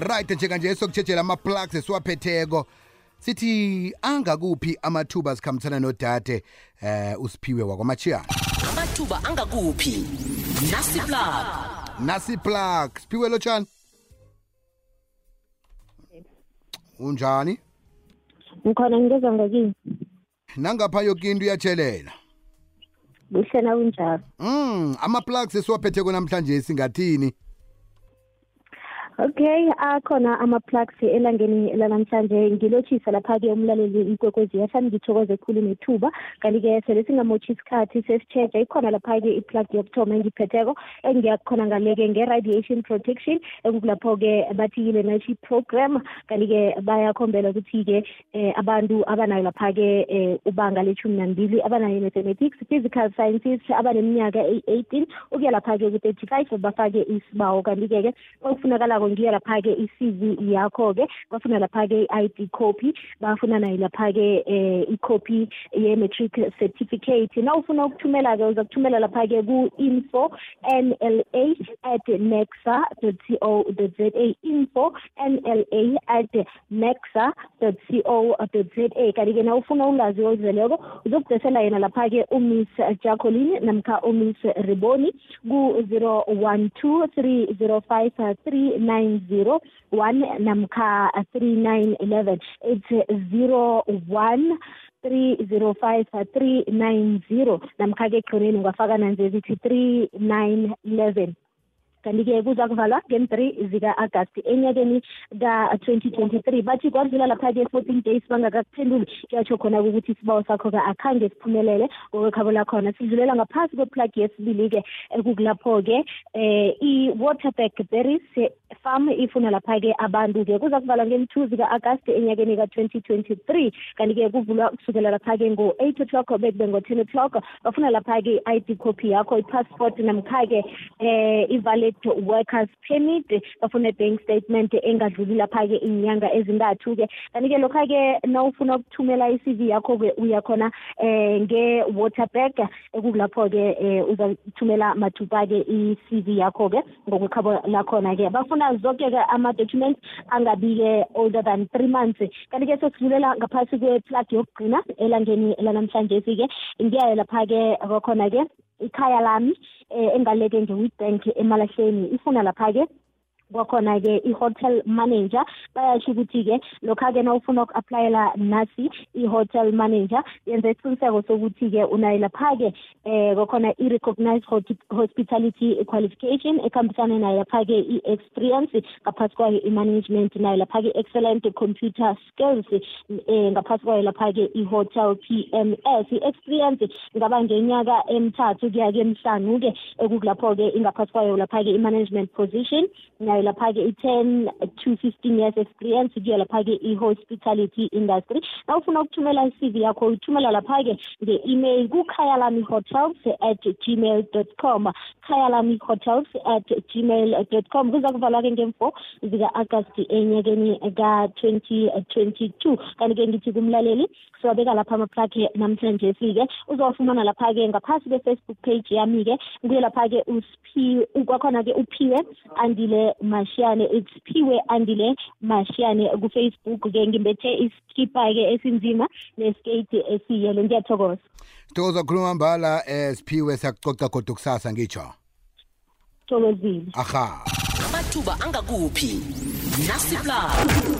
right njenganje sokutshejela ama-plugs esiwaphetheko. Sithi angakuphi amathuba sikhambisana nodade eh usiphiwe wakwamachiyana amathuba angakuphi? Nasiplug nasi plug. Siphiwe lotshani unjani? Ngikhona ngingezwa ngakini nangapha yoke into iyatshelela kuhle na kunjalo? Mm ama-plugs esiwaphetheko namhlanje singathini? Okay akhona ama-plugs elangeni lanamhlanje. Ngilotshisa lapha-ke umlaleli ikwekwezi FM ngithokoze khulu nethuba. Kanti-ke sele singamotshi isikhathi sesitshetsha ikhona lapha-ke iplug yokuthoma engiyiphetheko engiyakhona ngale-ke nge-radiation protection ekukulapho-ke bathikile nashi program. Kanti-ke bayakhombela ukuthi-ke eh, abantu abanayo lapha-ke eh, ubanga leshumi nambili abanayo mathematics physical sciences abaneminyaka eyi-eighteen ukuya lapha-ke ku-thirty-five bafake isibawo. Kanti-ke ke okufunakalako ngiyo lapha-ke i-cv yakho-ke. Bafuna lapha-ke i-id copy bafuna nayo lapha-ke um copy ye-matric certificate. Na ufuna ukuthumela-ke uza kuthumela lapha-ke ku-info nla at nexa co za info nla at nexa co za kanti-ke na ufuna ulwazi ozeleko uzokudesela yena lapha-ke umiss jacqueline namkha umiss riboni ku-zero one two three zero five three nine zero one namkha three nine eleven. It's zero one three zero five three nine zero. Namkha-ke ekugcineni ungafaka nanze zithi three nine eleven. Kanti-ke kuza kuvalwa ngem-three zika-agasti enyakeni ka-twenty twenty-three. Bathi kwadlula lapha-ke fourteen days bangakakuphenduli kuyatsho khona ukuthi isibawo sakho-ke akhange siphumelele ngokwekhabo lakhona. Sidlulela ngaphasi kweplug yesibili-ke ekukulapho-ke um i-waterback berries farm ifuna lapha-ke abantu-ke. Kuza kuvalwa ngem-two zika-agasti enyakeni ka-twenty twenty-three. Kanti-ke kuvulwa kusukela lapha-ke ngo-eight o'clock bekube ngo-ten o'clock. Bafuna lapha-ke i-i d copy yakho i-passport namkha-ke um i-valid workers permit. Bafuna bank statement engadluli lapha-ke inyanga ezintathu-ke. Kanti-ke lokha-ke nawufuna ukuthumela i-cv yakho-ke uyakhona um nge-waterback ekukulapho-ke um uzathumela mathupa-ke i-cv yakho-ke ngokwekhabo lakhona-ke. Bafuna zonke-ke ama-documents angabi-ke older than three months. Kanti-ke sesidlulela ngaphasi kwe-plug yokugcina elangeni lanamhlanje-ke ngiyayo lapha-ke kwakhona-ke ikhaya lami um engaleke nge-witbank emalahleni. Ifuna lapha-ke kwakhona-ke i-hotel manager. Bayasho ukuthi-ke lokha-ke na ufuna uku-aplayela nasi i-hotel manager yenza isiqiniseko sokuthi-ke unayo lapha-ke um kwakhona i-recognized hospitality qualification ekhambisana nayo lapha-ke i-experience ngaphasi kwayo i-management nayo lapha-ke excellent computer skills um ngaphasi kwayo lapha-ke i-hotel p m s. I-experience ingaba ngenyaka emithathu kuya-ke emihlanu-ke ekukulapho-ke ingaphasi kwayo lapha-ke i-management position nayo lapha-ke i-ten to fifteen years experience kuya lapha-ke i-hospitality industry. Na ufuna ukuthumela i-cv yakho uyithumela lapha-ke nge-email kukhayalami hotels at gmail dot com. Khayalami hotels at gmail dot com. Kuza kuvalwa-ke ngemfo zika-agasti enyakeni ka-twenty twenty-two. Kanti-ke ngithi kumlaleli siwabeka lapha amaplug namhlanje-ke uzowafumana lapha-ke ngaphasi kwe-facebook page yami-ke. Kuye lapha-ke kwakhona-ke uphiwe andile mashiyane it's phiwe andile mashiyane kufacebook-ke ngimbethe iskipa-ke esinzima neskate esiyelo ngiyathokoza. Sithokoza khuluma mbala um siphiwe siyakucoca kodwa kusasa ngitsho? Thokozile. Aha. Amathuba angakuphi? Nasiplug